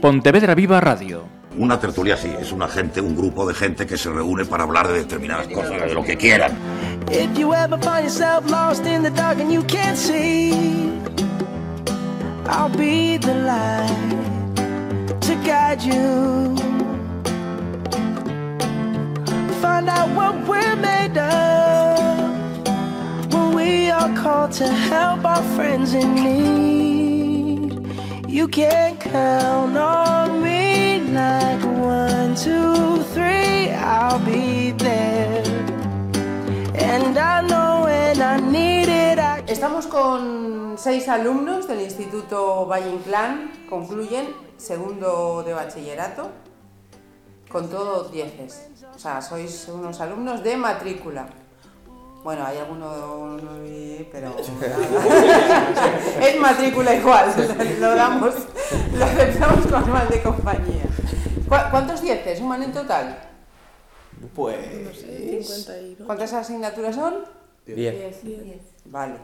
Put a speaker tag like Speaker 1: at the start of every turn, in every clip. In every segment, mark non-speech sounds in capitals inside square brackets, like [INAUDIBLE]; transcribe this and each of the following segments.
Speaker 1: Pontevedra Viva Radio.
Speaker 2: Una tertulia sí, es una gente, un grupo de gente que se reúne para hablar de determinadas cosas, de lo que quieran.
Speaker 3: If you ever find yourself lost in the dark and you can't see, I'll be the light to guide you. Find out what we're made of when we are called to help our friends in need. You can count on me like one, two, three, I'll be there. And I know when I need it, I
Speaker 4: Estamos con seis alumnos del Instituto Valle Inclán, concluyen segundo de bachillerato, con todos dieces. O sea, sois unos alumnos de matrícula. Bueno, hay alguno, no pero [LAUGHS] es matrícula igual, [LAUGHS] lo damos, lo aceptamos con mal de compañía. ¿Cu- ¿Cuántos dieces suman en total?
Speaker 5: Pues.
Speaker 4: ¿Cuántas asignaturas son?
Speaker 5: 10.
Speaker 4: Vale.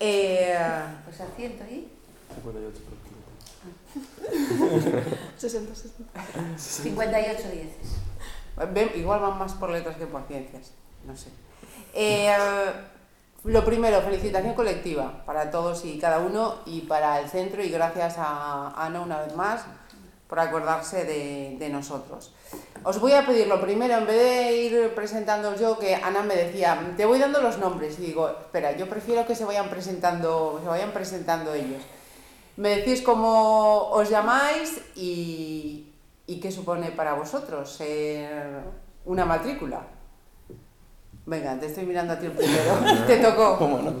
Speaker 4: Eh,
Speaker 6: Pues asiento ahí. [LAUGHS] 58 dieces.
Speaker 4: Ven, igual van más por letras que por ciencias, no sé. Eh, lo primero, felicitación colectiva para todos y cada uno y para el centro y gracias a Ana una vez más por acordarse de, nosotros. Os voy a pedir lo primero, en vez de ir presentando yo, que Ana me decía, te voy dando los nombres y digo, espera, yo prefiero que se vayan presentando, se vayan presentando ellos. Me decís cómo os llamáis y, y qué supone para vosotros ser una matrícula. Venga, te estoy mirando a ti el primero. [LAUGHS] te tocó.
Speaker 5: ¿Cómo no?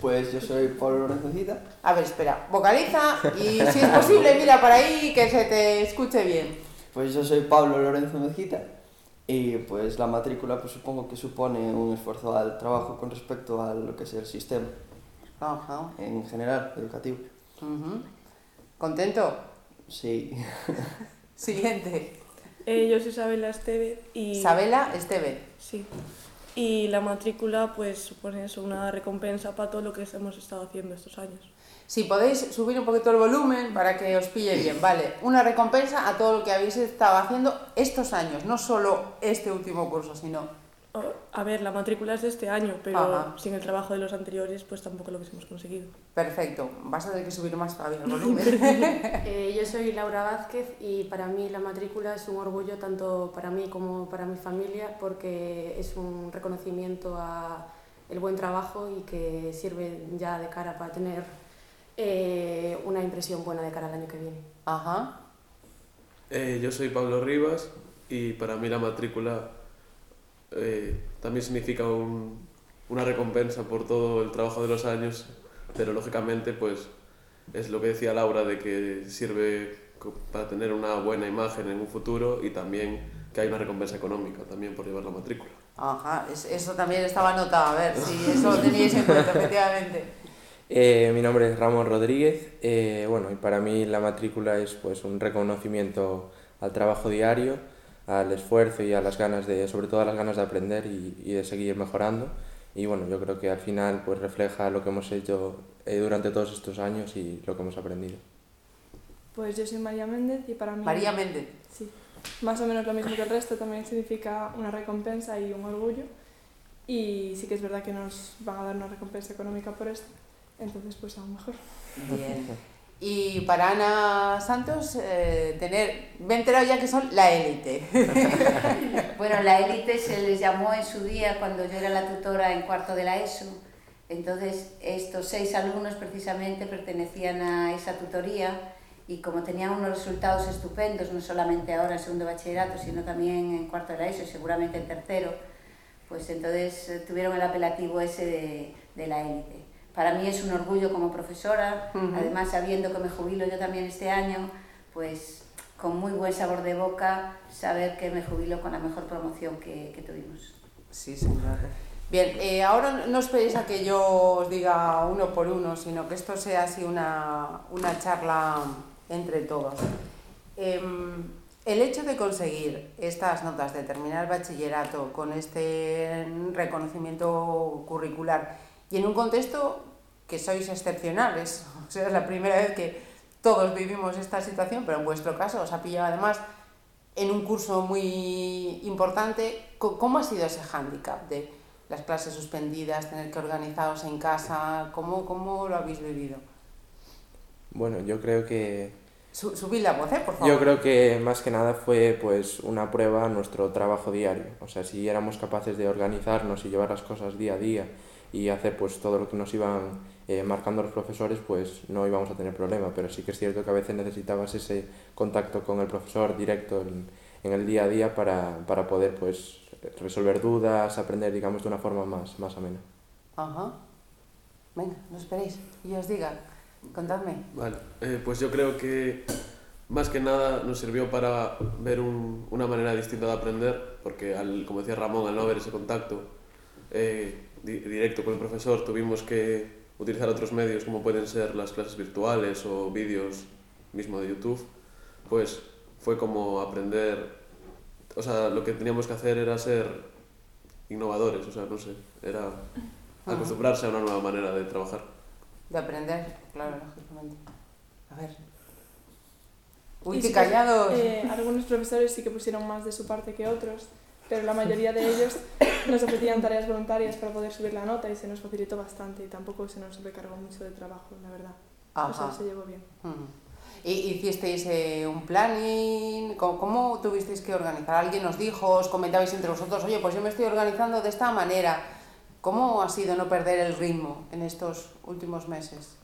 Speaker 5: Pues yo soy Pablo Lorenzo Cita.
Speaker 4: A ver, espera, vocaliza y si es posible, mira para ahí que se te escuche bien.
Speaker 5: Pues yo soy Pablo Lorenzo Mezquita y pues la matrícula pues supongo que supone un esfuerzo al trabajo con respecto a lo que es el sistema
Speaker 4: Ajá.
Speaker 5: en general, educativo.
Speaker 4: ujú. ¿Contento?
Speaker 5: Sí. [LAUGHS]
Speaker 4: Siguiente.
Speaker 7: Eh, yo soy Isabela Estevez y...
Speaker 4: Isabela Esteve.
Speaker 7: Sí. Y la matrícula pues supone eso, una recompensa para todo lo que hemos estado haciendo estos años.
Speaker 4: Si podéis subir un poquito el volumen para que os pille bien, vale. Una recompensa a todo lo que habéis estado haciendo estos años, no solo este último curso, sino
Speaker 7: A ver, la matrícula es de este año, pero
Speaker 4: Ajá.
Speaker 7: sin el trabajo de los anteriores pues tampoco lo hubiésemos conseguido.
Speaker 4: perfecto. Vas a tener que subir más todavía el [LAUGHS] volumen.
Speaker 8: Eh, yo soy Laura Vázquez y para mí la matrícula es un orgullo tanto para mí como para mi familia porque es un reconocimiento a el buen trabajo y que sirve ya de cara para tener eh, una impresión buena de cara al año que viene.
Speaker 4: Ajá.
Speaker 9: Eh, yo soy Pablo Rivas y para mí la matrícula eh, también significa un- una recompensa por todo el trabajo de los años, pero lógicamente pues es lo que decía Laura de que sirve para tener una buena imagen en un futuro y también que hay una recompensa económica también por llevar la matrícula.
Speaker 4: Ajá, es- eso también estaba anotado, a ver si eso lo teníais en cuenta, [LAUGHS] efectivamente.
Speaker 10: Eh, mi nombre es Ramón Rodríguez. eh, bueno, y para mí la matrícula es pues un reconocimiento al trabajo diario, al esfuerzo y a las ganas de, sobre todo a las ganas de aprender y, y de seguir mejorando. Y bueno, yo creo que al final pues refleja lo que hemos hecho eh, durante todos estos años y lo que hemos aprendido.
Speaker 11: Pues yo soy María Méndez y para mí...
Speaker 4: María Méndez.
Speaker 11: Sí, más o menos lo mismo que el resto, también significa una recompensa y un orgullo. Y sí que es verdad que nos van a dar una recompensa económica por esto, entonces pues aún mejor.
Speaker 4: Bien. Y para Ana Santos, eh, tener, me he enterado ya que son la élite. [LAUGHS]
Speaker 6: Bueno, la élite se les llamó en su día cuando yo era la tutora en cuarto de la ESO. Entonces, estos seis alumnos precisamente pertenecían a esa tutoría y como tenían unos resultados estupendos, no solamente ahora en segundo bachillerato, sino también en cuarto de la ESO y seguramente en tercero, pues entonces eh, tuvieron el apelativo ese de, de la élite. Para mí es un orgullo como profesora, además sabiendo que me jubilo yo también este año, pues con muy buen sabor de boca saber que me jubilo con la mejor promoción que, que tuvimos.
Speaker 4: Sí, señora. Bien, eh, ahora no esperéis a que yo os diga uno por uno, sino que esto sea así una, una charla entre todos. Em, el hecho de conseguir estas notas, de terminar el bachillerato con este reconocimiento curricular y en un contexto que sois excepcionales. [LAUGHS] O sea, es la primera vez que todos vivimos esta situación, pero en vuestro caso os ha pillado además en un curso muy importante. ¿Cómo ha sido ese hándicap de las clases suspendidas, tener que organizaros en casa? ¿Cómo, cómo lo habéis vivido?
Speaker 10: Bueno, yo creo que
Speaker 4: Su- subid la voz, ¿eh? Por favor.
Speaker 10: Yo creo que más que nada fue pues una prueba a nuestro trabajo diario. O sea, si éramos capaces de organizarnos y llevar las cosas día a día y hacer pues todo lo que nos iban eh, marcando los profesores, pues no íbamos a tener problema. Pero sí que es cierto que a veces necesitabas ese contacto con el profesor directo en, en el día a día para, para poder pues resolver dudas, aprender digamos de una forma más, más amena.
Speaker 4: Ajá. Venga, no esperéis. Y os diga, contadme.
Speaker 9: Vale, eh, pues yo creo que más que nada nos sirvió para ver un- una manera distinta de aprender, porque al, como decía Ramón, al no haber ese contacto eh, di- directo con el profesor, tuvimos que utilizar otros medios como pueden ser las clases virtuales o vídeos mismo de YouTube, pues fue como aprender, o sea, lo que teníamos que hacer era ser innovadores, o sea, no sé, era acostumbrarse a una nueva manera de trabajar.
Speaker 4: De aprender, claro, lógicamente. A ver. Uy, qué callados.
Speaker 11: eh, algunos profesores sí que pusieron más de su parte que otros, pero la mayoría de ellos nos ofrecían tareas voluntarias para poder subir la nota y se nos facilitó bastante y tampoco se nos recargó mucho de trabajo, la verdad. O sea,
Speaker 4: Ajá.
Speaker 11: se llevó bien.
Speaker 4: ¿Y hicisteis eh, un planning? ¿Cómo, ¿Cómo tuvisteis que organizar? ¿Alguien os dijo, os comentabais entre vosotros, oye, pues yo me estoy organizando de esta manera? ¿Cómo ha sido no perder el ritmo en estos últimos meses?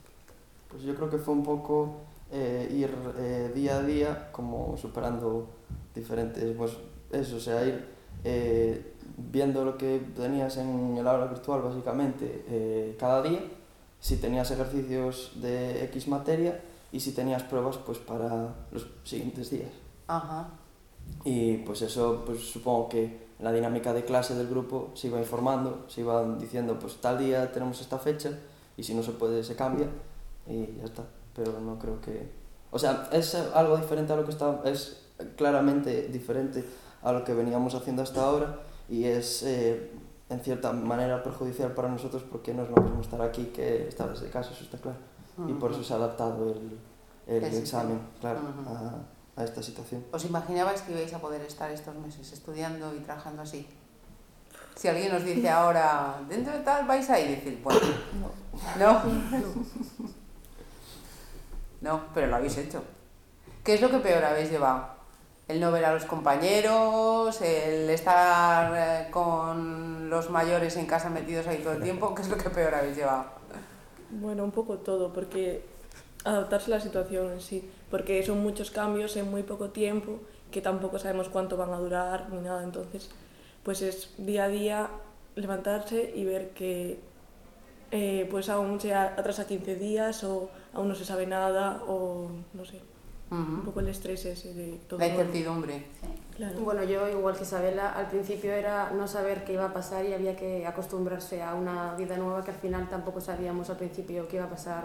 Speaker 5: Pues yo creo que fue un poco eh, ir eh, día a día como superando diferentes, pues eso, o sea, ir eh, viendo lo que tenías en el aula virtual básicamente eh, cada día, si tenías ejercicios de X materia y si tenías pruebas pues para los siguientes días.
Speaker 4: Ajá.
Speaker 5: Y pues eso, pues supongo que la dinámica de clase del grupo se iba informando, se iban diciendo, pues tal día tenemos esta fecha y si no se puede se cambia y ya está. Pero no creo que... O sea, es algo diferente a lo que está... Es claramente diferente a lo que veníamos haciendo hasta ahora y es eh, en cierta manera perjudicial para nosotros porque no es lo mismo estar aquí que estar desde casa, eso está claro. Y por eso se ha adaptado el, el examen, claro, a, a esta situación.
Speaker 4: ¿Os imaginabais que ibais a poder estar estos meses estudiando y trabajando así? Si alguien os dice ahora, dentro de tal vais a ir, decir, bueno, [COUGHS] no. No, pero lo habéis hecho. ¿Qué es lo que peor habéis llevado? El no ver a los compañeros, el estar eh, con los mayores en casa metidos ahí todo el tiempo, ¿qué es lo que peor habéis llevado?
Speaker 7: Bueno, un poco todo, porque adaptarse a la situación en sí, porque son muchos cambios en muy poco tiempo, que tampoco sabemos cuánto van a durar ni nada, entonces pues es día a día levantarse y ver que eh, pues aún se a- atrasa 15 días o aún no se sabe nada o no sé, un poco el estrés ese de todo.
Speaker 4: La incertidumbre.
Speaker 7: Claro.
Speaker 8: Bueno, yo igual que Isabela, al principio era no saber qué iba a pasar y había que acostumbrarse a una vida nueva que al final tampoco sabíamos al principio qué iba a pasar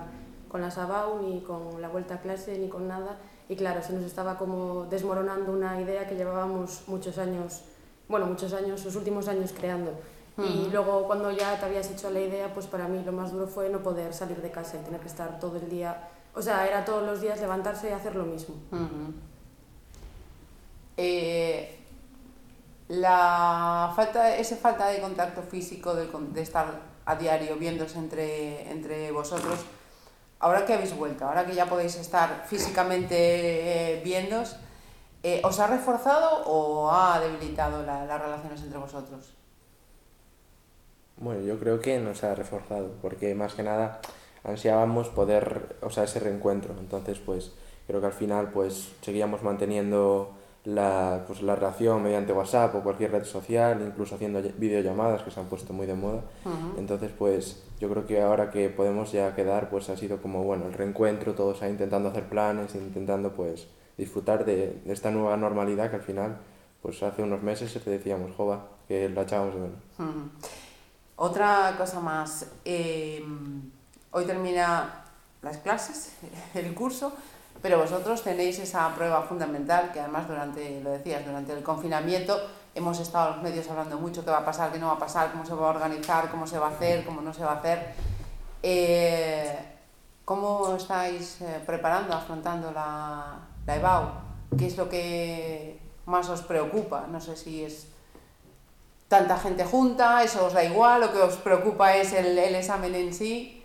Speaker 8: con la Sabau, ni con la vuelta a clase, ni con nada. Y claro, se nos estaba como desmoronando una idea que llevábamos muchos años, bueno, muchos años, los últimos años creando. Y
Speaker 4: Ujú.
Speaker 8: luego cuando ya te habías hecho la idea, pues para mí lo más duro fue no poder salir de casa y tener que estar todo el día, o sea, era todos los días levantarse y hacer lo mismo.
Speaker 4: Eh, la falta, esa falta de contacto físico, de, de estar a diario viéndose entre, entre vosotros, ahora que habéis vuelto, ahora que ya podéis estar físicamente eh, viéndos, eh, ¿os ha reforzado o ha debilitado la- las relaciones entre vosotros?
Speaker 10: Bueno, yo creo que nos ha reforzado, porque más que nada ansiábamos poder, o sea, ese reencuentro. Entonces, pues creo que al final, pues seguíamos manteniendo la, pues, la relación mediante WhatsApp o cualquier red social, incluso haciendo ll- videollamadas que se han puesto muy de moda.
Speaker 4: Ujú.
Speaker 10: Entonces, pues yo creo que ahora que podemos ya quedar, pues ha sido como, bueno, el reencuentro, todos ahí intentando hacer planes, intentando, pues, disfrutar de, de esta nueva normalidad que al final, pues hace unos meses te decíamos, jova, que la echábamos de menos.
Speaker 4: Ujú. Otra cosa más, eh, hoy termina las clases, [LAUGHS] el curso, pero vosotros tenéis esa prueba fundamental que además durante, lo decías, durante el confinamiento hemos estado los medios hablando mucho qué va a pasar, qué no va a pasar, cómo se va a organizar, cómo se va a hacer, cómo no se va a hacer. Eh, ¿Cómo estáis eh, preparando, afrontando la, la EBAU? ¿Qué es lo que más os preocupa? No sé si es tanta gente junta, eso os da igual, lo que os preocupa es el examen en sí.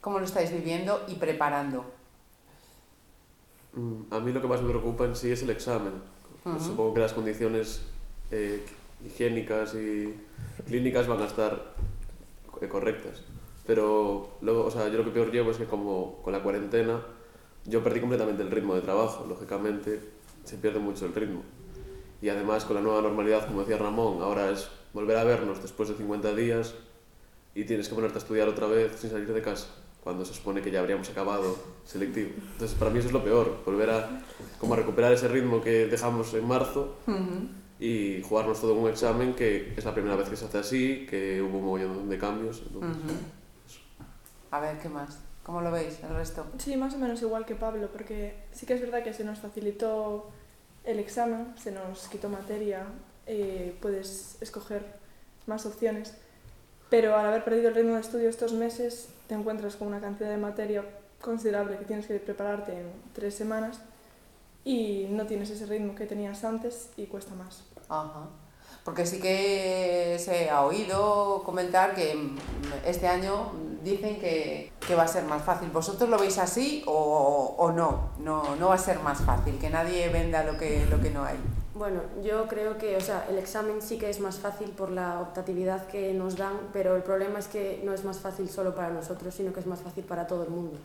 Speaker 4: ¿Cómo lo estáis viviendo y preparando?
Speaker 9: Mm, A mí lo que más me preocupa en sí es el examen.
Speaker 4: Ujú.
Speaker 9: Supongo que las condiciones eh, higiénicas y clínicas van a estar eh, correctas. Pero luego, o sea, yo lo que peor llevo es que como con la cuarentena yo perdí completamente el ritmo de trabajo. Lógicamente se pierde mucho el ritmo. Y además con la nueva normalidad, como decía Ramón, ahora es volver a vernos después de 50 días y tienes que ponerte a estudiar otra vez sin salir de casa, cuando se supone que ya habríamos acabado selectivo. Entonces para mí eso es lo peor, volver a, como a recuperar ese ritmo que dejamos en marzo y jugarnos todo en un examen que es la primera vez que se hace así, que hubo un montón de cambios. entonces,
Speaker 4: Ujú. A ver, ¿qué más? ¿Cómo lo veis el resto?
Speaker 11: Sí, más o menos igual que Pablo, porque sí que es verdad que se nos facilitó el examen, se nos quitó materia, eh, puedes escoger más opciones, pero al haber perdido el ritmo de estudio estos meses, te encuentras con una cantidad de materia considerable que tienes que prepararte en tres semanas y no tienes ese ritmo que tenías antes y cuesta más.
Speaker 4: Porque sí que se ha oído comentar que mm, este año dicen que, que va a ser más fácil. ¿Vosotros lo veis así o, o no? no? No va a ser más fácil, que nadie venda lo que, lo que no hay.
Speaker 8: Bueno, yo creo que, o sea, el examen sí que es más fácil por la optatividad que nos dan, pero el problema es que no es más fácil solo para nosotros, sino que es más fácil para todo el mundo.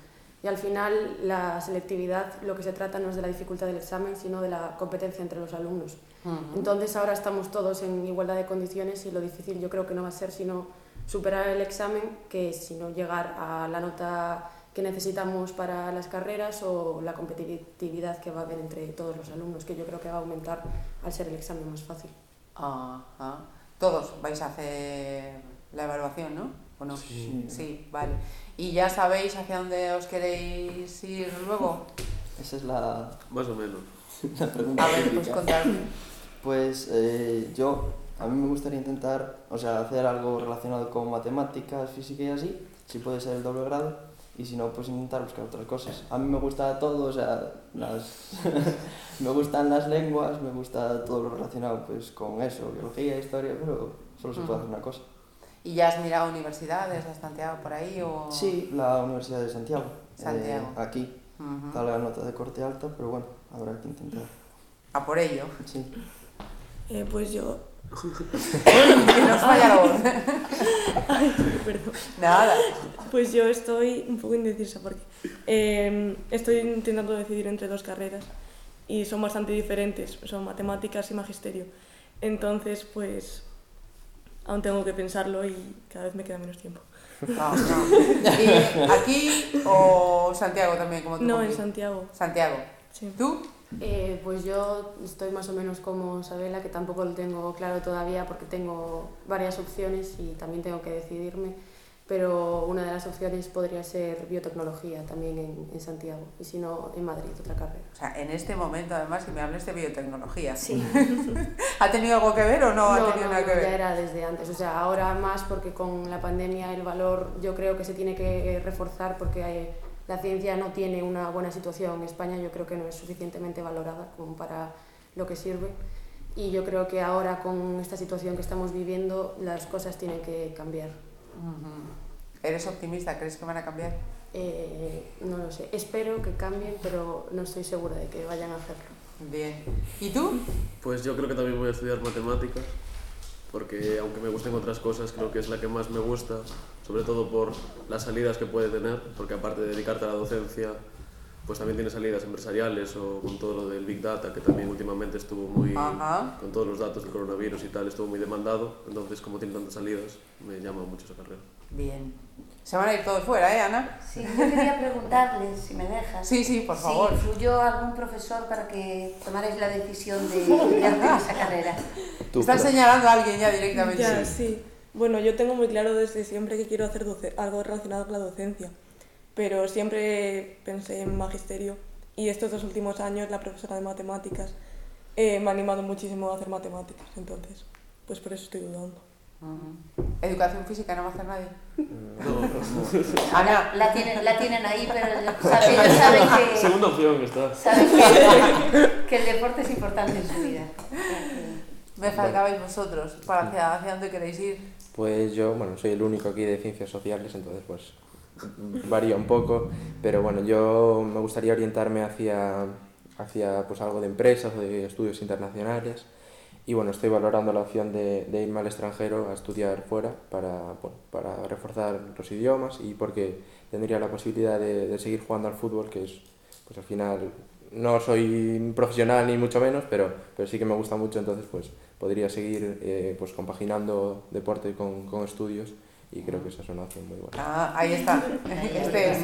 Speaker 8: Y al final la selectividad lo que se trata no es de la dificultad del examen, sino de la competencia entre los alumnos. Entonces ahora estamos todos en igualdad de condiciones y lo difícil yo creo que no va a ser sino superar el examen que sino llegar a la nota que necesitamos para las carreras o la competitividad que va a haber entre todos los alumnos, que yo creo que va a aumentar al ser el examen más fácil.
Speaker 4: Ajá. Todos vais a hacer la evaluación, ¿no? ¿O no?
Speaker 5: Sí.
Speaker 4: Sí, vale. ¿Y ya sabéis hacia dónde os queréis ir luego?
Speaker 5: Esa es la,
Speaker 9: Más o menos. [LAUGHS]
Speaker 5: la pregunta
Speaker 4: A ver, pues contadme.
Speaker 5: Pues eh, yo, a mí me gustaría intentar, o sea, hacer algo relacionado con matemáticas, física y así, si puede ser el doble grado, y si no, pues intentar buscar otras cosas. A mí me gusta todo, o sea, las [LAUGHS] me gustan las lenguas, me gusta todo lo relacionado pues con eso, biología, historia, pero solo se puede hacer una cosa.
Speaker 4: ¿Y ya has mirado universidades? ¿Has tanteado por ahí? O...
Speaker 5: Sí, la Universidad de Santiago.
Speaker 4: Santiago.
Speaker 5: eh, aquí
Speaker 4: Ujú.
Speaker 5: está la nota de corte alta, pero bueno, habrá que intentar.
Speaker 4: A por ello.
Speaker 5: Sí.
Speaker 7: Eh, pues yo,
Speaker 4: que nos falla la voz.
Speaker 7: perdón.
Speaker 4: Nada.
Speaker 7: Pues yo estoy un poco indecisa porque eh, estoy intentando decidir entre dos carreras y son bastante diferentes, son matemáticas y magisterio. Entonces, pues aún tengo que pensarlo y cada vez me queda menos tiempo.
Speaker 4: No, no. ¿Y aquí o Santiago también, como tú?
Speaker 7: No, en? Santiago.
Speaker 4: Santiago.
Speaker 7: Sí.
Speaker 4: ¿Tú?
Speaker 8: Eh, pues yo estoy más o menos como Sabela, que tampoco lo tengo claro todavía porque tengo varias opciones y también tengo que decidirme, pero una de las opciones podría ser biotecnología también en, en Santiago y si no en Madrid, otra carrera.
Speaker 4: O sea, en este momento además que me hables de biotecnología.
Speaker 8: Sí. [LAUGHS]
Speaker 4: ¿Ha tenido algo que ver o no, ha
Speaker 8: no,
Speaker 4: tenido
Speaker 8: no,
Speaker 4: nada que
Speaker 8: no,
Speaker 4: ver?
Speaker 8: ya era desde antes, o sea, ahora más porque con la pandemia el valor yo creo que se tiene que reforzar porque hay- la ciencia no tiene una buena situación en España, yo creo que no es suficientemente valorada como para lo que sirve y yo creo que ahora con esta situación que estamos viviendo las cosas tienen que cambiar.
Speaker 4: ¿Eres optimista? ¿Crees que van a cambiar?
Speaker 8: Eh, no lo sé, espero que cambien, pero no estoy segura de que vayan a hacerlo.
Speaker 4: Bien. ¿Y tú?
Speaker 9: Pues yo creo que también voy a estudiar matemáticas, porque aunque me gusten otras cosas, creo que es la que más me gusta, sobre todo por las salidas que puede tener, porque aparte de dedicarte a la docencia, pues también tiene salidas empresariales o con todo lo del Big Data, que también últimamente estuvo muy,
Speaker 4: Ajá.
Speaker 9: con todos los datos del coronavirus y tal, estuvo muy demandado, entonces como tiene tantas salidas, me llama mucho esa carrera.
Speaker 4: Bien. Se van a ir todos fuera, ¿eh, Ana?
Speaker 6: Sí, yo quería preguntarles, si me dejas.
Speaker 4: Sí, sí, por favor.
Speaker 6: Si influyó algún profesor para que tomarais la decisión de, hacer esa carrera.
Speaker 10: Tú,
Speaker 4: Estás señalando a alguien ya directamente.
Speaker 7: Ya, sí. Bueno, yo tengo muy claro desde siempre que quiero hacer doce- algo relacionado con la docencia, pero siempre pensé en magisterio y estos dos últimos años la profesora de matemáticas eh, me ha animado muchísimo a hacer matemáticas, entonces, pues por eso estoy dudando.
Speaker 4: Ujú. Educación física no va a hacer nadie.
Speaker 9: No,
Speaker 4: Ana,
Speaker 6: La tienen, la tienen ahí, pero saben, ellos saben que,
Speaker 9: segunda opción está.
Speaker 6: saben que, que el deporte es importante en su vida. Que-
Speaker 4: me faltabais vosotros. ¿Para hacia, hacia dónde queréis ir?
Speaker 10: Pues yo, bueno, soy el único aquí de ciencias sociales, entonces pues varía un poco, pero bueno, yo me gustaría orientarme hacia, hacia pues algo de empresas o de estudios internacionales. Y bueno, estoy valorando la opción de, de irme al extranjero a estudiar fuera para, bueno, para reforzar los idiomas y porque tendría la posibilidad de, seguir jugando al fútbol, que es, pues al final, no soy profesional ni mucho menos, pero, pero sí que me gusta mucho, entonces pues podría seguir eh, pues compaginando deporte con, con estudios y creo que esa es una opción muy buena.
Speaker 4: Ah, ahí está. [LAUGHS] Este es.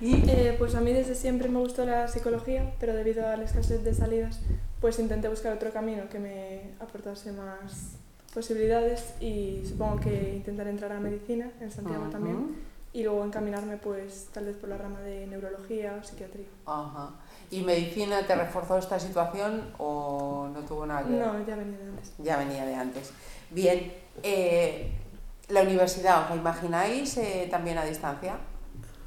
Speaker 11: Eh, pues a mí desde siempre me gustó la psicología, pero debido a la escasez de salidas, pues intenté buscar otro camino que me aportase más posibilidades y supongo que intentaré entrar a medicina en Santiago también y luego encaminarme pues tal vez por la rama de neurología o psiquiatría.
Speaker 4: Ajá. ¿Y medicina te reforzó esta situación o no tuvo nada que ver?
Speaker 11: No, ya venía de antes.
Speaker 4: Ya venía de antes. Bien, eh, la universidad, ¿os la imagináis eh, también a distancia?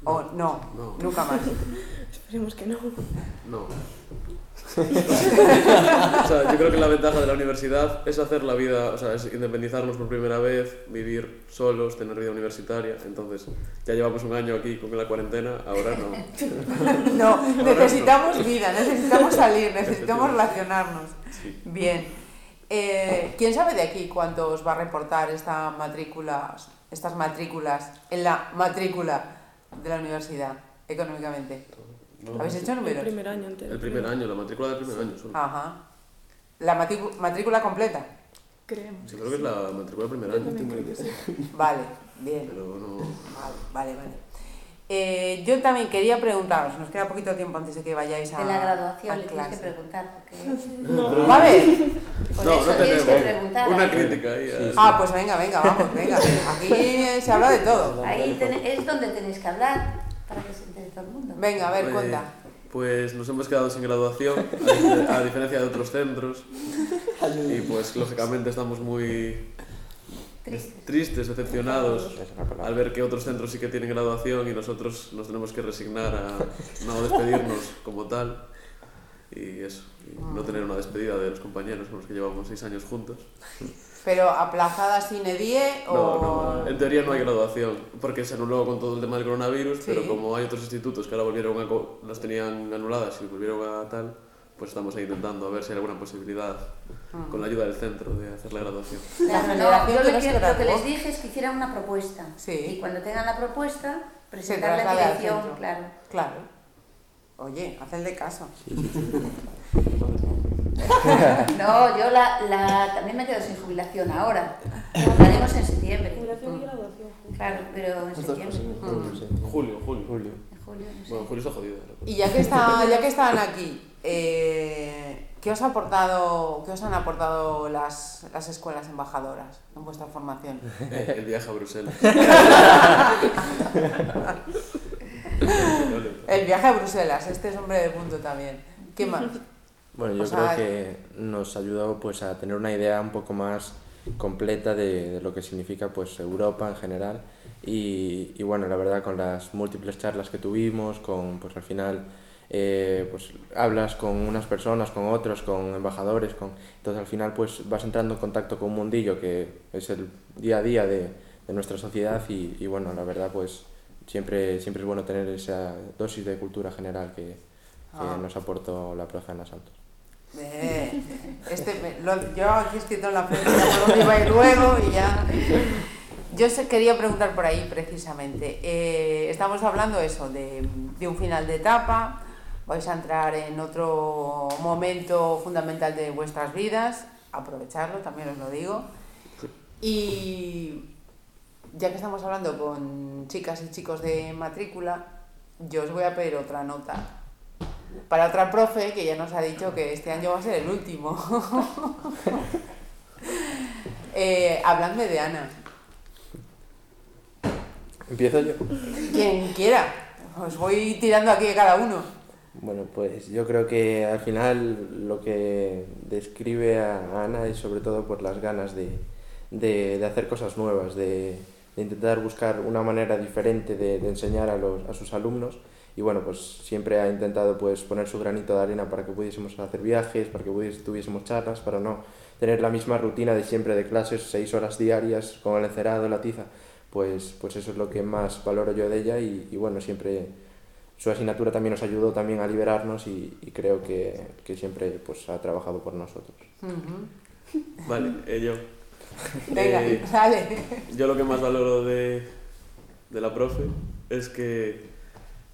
Speaker 4: ¿O no?
Speaker 9: No.
Speaker 4: Nunca más. [LAUGHS]
Speaker 11: Esperemos que no.
Speaker 9: No. [LAUGHS] o sea, yo creo que la ventaja de la universidad es hacer la vida, o sea, es independizarnos por primera vez, vivir solos, tener vida universitaria. Entonces, ya llevamos un año aquí con la cuarentena, ahora no. [LAUGHS]
Speaker 4: No, necesitamos vida, necesitamos salir, necesitamos relacionarnos.
Speaker 9: Sí.
Speaker 4: Bien. Eh, ¿Quién sabe de aquí cuánto os va a reportar esta matrícula, estas matrículas en la matrícula de la universidad económicamente?
Speaker 9: No.
Speaker 4: ¿Habéis hecho
Speaker 7: El
Speaker 4: números?
Speaker 7: primer año entero.
Speaker 9: El primer año, la matrícula del primer año solo.
Speaker 4: Ajá. ¿La matrícula, matrícula completa?
Speaker 11: Creemos.
Speaker 9: Sí, creo que es la matrícula del primer año,
Speaker 11: creo que sí.
Speaker 4: Vale, bien.
Speaker 9: pero no...
Speaker 4: Vale, vale. vale. Eh, yo también quería preguntaros, nos queda poquito tiempo antes de que vayáis a
Speaker 6: De la graduación
Speaker 4: a
Speaker 6: le tienes que preguntar, porque [LAUGHS]
Speaker 4: ¿Va a haber?
Speaker 6: por
Speaker 9: No,
Speaker 6: eso
Speaker 9: no
Speaker 6: tienes que
Speaker 9: tenemos.
Speaker 6: preguntar.
Speaker 9: Una
Speaker 6: ahí.
Speaker 9: crítica ahí. a-
Speaker 4: Ah, pues venga, venga, vamos, venga. [LAUGHS] Aquí eh, se habla de todo.
Speaker 6: Ahí es donde tenéis que hablar para que se entere todo el mundo.
Speaker 4: Venga, a ver,
Speaker 9: Eh,
Speaker 4: cuenta.
Speaker 9: Pues nos hemos quedado sin graduación, a diferencia de otros centros, [LAUGHS] y pues lógicamente estamos muy
Speaker 6: Triste.
Speaker 9: tristes, decepcionados al ver que otros centros sí que tienen graduación y nosotros nos tenemos que resignar a no despedirnos [LAUGHS] como tal y eso, y no tener una despedida de los compañeros con los que llevamos seis años juntos.
Speaker 4: Pero aplazada sin edie o.
Speaker 9: No, no, en teoría no hay graduación, porque se anuló con todo el tema del coronavirus,
Speaker 4: Sí.
Speaker 9: pero como hay otros institutos que ahora volvieron a, las tenían anuladas y volvieron a tal, pues estamos ahí intentando a ver si hay alguna posibilidad, con la ayuda del centro, de hacer la graduación.
Speaker 6: Claro,
Speaker 4: La
Speaker 6: no,
Speaker 4: generación
Speaker 6: yo
Speaker 4: que
Speaker 6: lo que, lo les dije es que hicieran una propuesta.
Speaker 4: Sí.
Speaker 6: Y cuando tengan la propuesta,
Speaker 4: traslade al
Speaker 6: dirección, claro.
Speaker 4: Claro. Oye, hacedle caso. [LAUGHS]
Speaker 6: No, yo la, la, también me quedo sin jubilación ahora. Hablaremos en septiembre.
Speaker 11: Jubilación y graduación.
Speaker 6: Claro, pero en septiembre.
Speaker 4: Mm.
Speaker 10: Sí.
Speaker 9: Julio, julio.
Speaker 10: Julio.
Speaker 6: Julio, no sé.
Speaker 9: Bueno, julio está jodido.
Speaker 4: Y ya que, está, ya que están aquí, eh, ¿qué, os ha aportado, ¿qué os han aportado las, las escuelas embajadoras en vuestra formación? [LAUGHS]
Speaker 9: El viaje a Bruselas. [LAUGHS]
Speaker 4: El viaje a Bruselas, este es hombre de punto también. ¿Qué más?
Speaker 10: Bueno, yo
Speaker 4: O sea,
Speaker 10: creo que nos ayudó pues a tener una idea un poco más completa de, de lo que significa pues Europa en general y, y bueno, la verdad con las múltiples charlas que tuvimos, con pues al final eh, pues hablas con unas personas, con otros, con embajadores, con entonces al final pues vas entrando en contacto con un mundillo que es el día a día de, de nuestra sociedad y, y bueno, la verdad pues siempre, siempre es bueno tener esa dosis de cultura general que, que
Speaker 4: Ah.
Speaker 10: nos aportó la plaza en las.
Speaker 4: Este, yo aquí escrito en la frente ya iba ir luego y ya. Yo se quería preguntar por ahí precisamente. Eh, estamos hablando eso de, de un final de etapa. Vais a entrar en otro momento fundamental de vuestras vidas. Aprovecharlo, también os lo digo. Y ya que estamos hablando con chicas y chicos de matrícula, yo os voy a pedir otra nota para otra profe que ya nos ha dicho que este año va a ser el último. [LAUGHS] eh, habladme de Ana.
Speaker 10: ¿Empiezo yo?
Speaker 4: Quien quiera. Os voy tirando aquí a cada uno.
Speaker 10: Bueno, pues yo creo que al final lo que describe a Ana es sobre todo por las ganas de, de, de hacer cosas nuevas, de, de intentar buscar una manera diferente de, de enseñar a, los, a sus alumnos y bueno, pues siempre ha intentado pues poner su granito de arena para que pudiésemos hacer viajes, para que tuviésemos charlas, para no tener la misma rutina de siempre de clases, seis horas diarias con el encerado, la tiza, pues, pues eso es lo que más valoro yo de ella y, y bueno, siempre su asignatura también nos ayudó también a liberarnos y, y creo que, que, siempre pues ha trabajado por nosotros.
Speaker 4: Uh -huh.
Speaker 9: Vale, eh, yo. [LAUGHS]
Speaker 4: Venga,
Speaker 9: Eh,
Speaker 4: dale.
Speaker 9: Yo lo que más valoro de, de la profe es que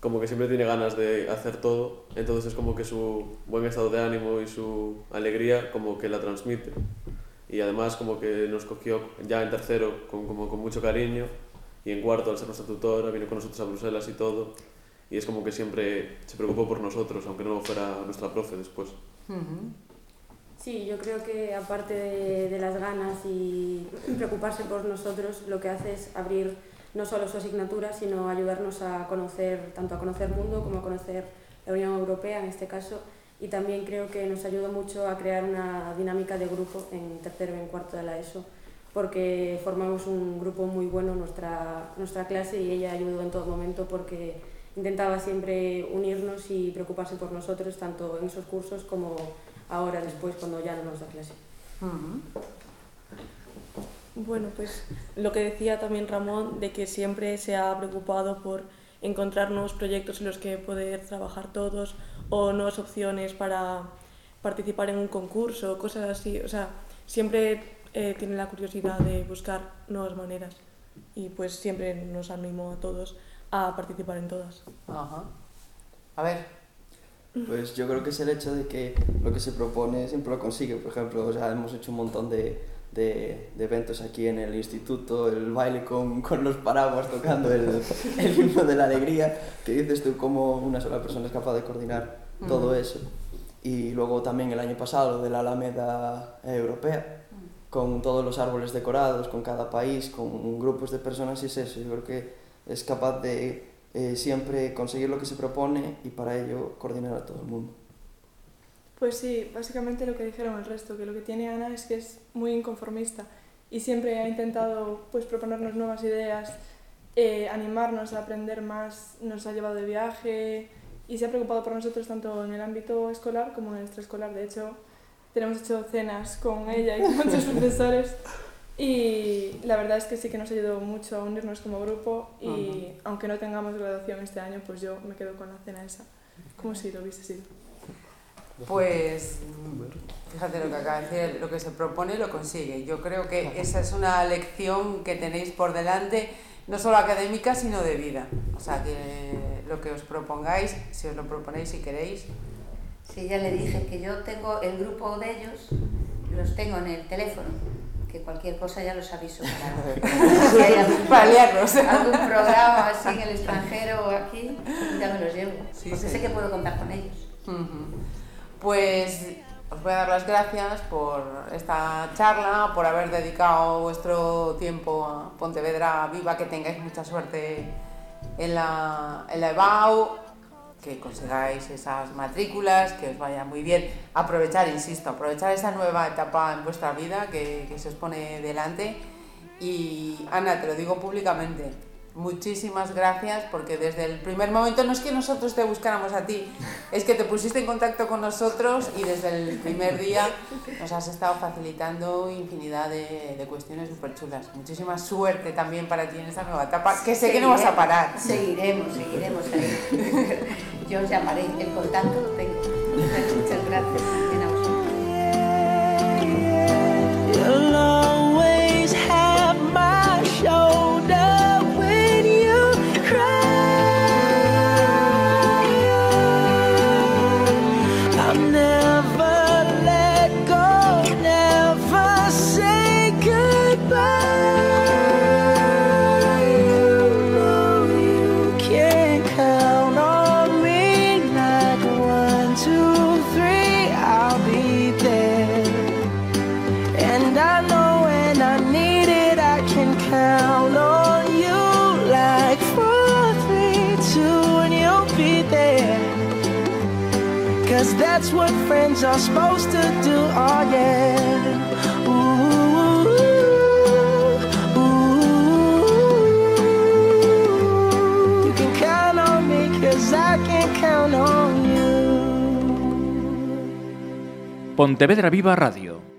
Speaker 9: como que siempre tiene ganas de hacer todo, entonces es como que su buen estado de ánimo y su alegría como que la transmite. Y además como que nos cogió ya en tercero con, como con mucho cariño y en cuarto al ser nuestra tutora vino con nosotros a Bruselas y todo. Y es como que siempre se preocupó por nosotros, aunque no fuera nuestra profe después.
Speaker 8: Sí, yo creo que aparte de, de, las ganas y preocuparse por nosotros, lo que hace es abrir no solo su asignatura, sino ayudarnos a conocer, tanto a conocer el mundo como a conocer la Unión Europea en este caso. Y también creo que nos ayudó mucho a crear una dinámica de grupo en tercero y en cuarto de la ESO, porque formamos un grupo muy bueno en nuestra, nuestra clase y ella ayudó en todo momento porque intentaba siempre unirnos y preocuparse por nosotros, tanto en esos cursos como ahora después cuando ya no nos da clase.
Speaker 4: Uh -huh.
Speaker 7: Bueno, pues lo que decía también Ramón, de que siempre se ha preocupado por encontrar nuevos proyectos en los que poder trabajar todos o nuevas opciones para participar en un concurso, cosas así. O sea, siempre eh, tiene la curiosidad de buscar nuevas maneras y pues siempre nos animó a todos a participar en todas.
Speaker 4: Ajá. A ver,
Speaker 5: Pues yo creo que es el hecho de que lo que se propone siempre lo consigue. Por ejemplo, sea, hemos hecho un montón de, de, de, eventos aquí en el instituto, el baile con, con los paraguas tocando el, [LAUGHS] el, himno de la alegría, que dices tú cómo una sola persona es capaz de coordinar todo eso. Y luego también el año pasado de la Alameda Europea, con todos los árboles decorados, con cada país, con grupos de personas, y es eso. Yo creo que es capaz de eh, siempre conseguir lo que se propone y para ello coordinar a todo el mundo.
Speaker 11: Pues sí, básicamente lo que dijeron el resto, que lo que tiene Ana es que es muy inconformista y siempre ha intentado pues, proponernos nuevas ideas, eh, animarnos a aprender más, nos ha llevado de viaje y se ha preocupado por nosotros tanto en el ámbito escolar como en el extraescolar. De hecho, tenemos hecho cenas con ella y con [LAUGHS] muchos profesores y la verdad es que sí que nos ayudó mucho a unirnos como grupo y uh -huh. aunque no tengamos graduación este año, pues yo me quedo con la cena esa, como si lo hubiese sido.
Speaker 4: Pues fíjate lo que acaba de decir, lo que se propone lo consigue. Yo creo que esa es una lección que tenéis por delante, no solo académica, sino de vida. O sea, que lo que os propongáis, si os lo proponéis si queréis.
Speaker 6: Sí, ya le dije que yo tengo el grupo de ellos, los tengo en el teléfono, que cualquier cosa ya los aviso para, [LAUGHS] si hay algún, programa así en el extranjero o aquí, ya me los llevo.
Speaker 4: Sí,
Speaker 6: porque
Speaker 4: sí.
Speaker 6: sé que puedo contar con ellos.
Speaker 4: Uh -huh. Pues os voy a dar las gracias por esta charla, por haber dedicado vuestro tiempo a Pontevedra Viva, que tengáis mucha suerte en la, en la EBAU, que consigáis esas matrículas, que os vaya muy bien. Aprovechar, insisto, aprovechar esa nueva etapa en vuestra vida que, que se os pone delante. Y Ana, te lo digo públicamente, muchísimas gracias porque desde el primer momento no es que nosotros te buscáramos a ti, es que te pusiste en contacto con nosotros y desde el primer día nos has estado facilitando infinidad de, de cuestiones súper chulas. Muchísima suerte también para ti en esta nueva etapa, que sé seguiremos, que no vas a parar.
Speaker 6: Seguiremos, seguiremos ahí. Yo os llamaré, el contacto lo tengo. [LAUGHS] Muchas gracias
Speaker 3: things I'm supposed to do, oh yeah.
Speaker 1: Pontevedra Viva Radio.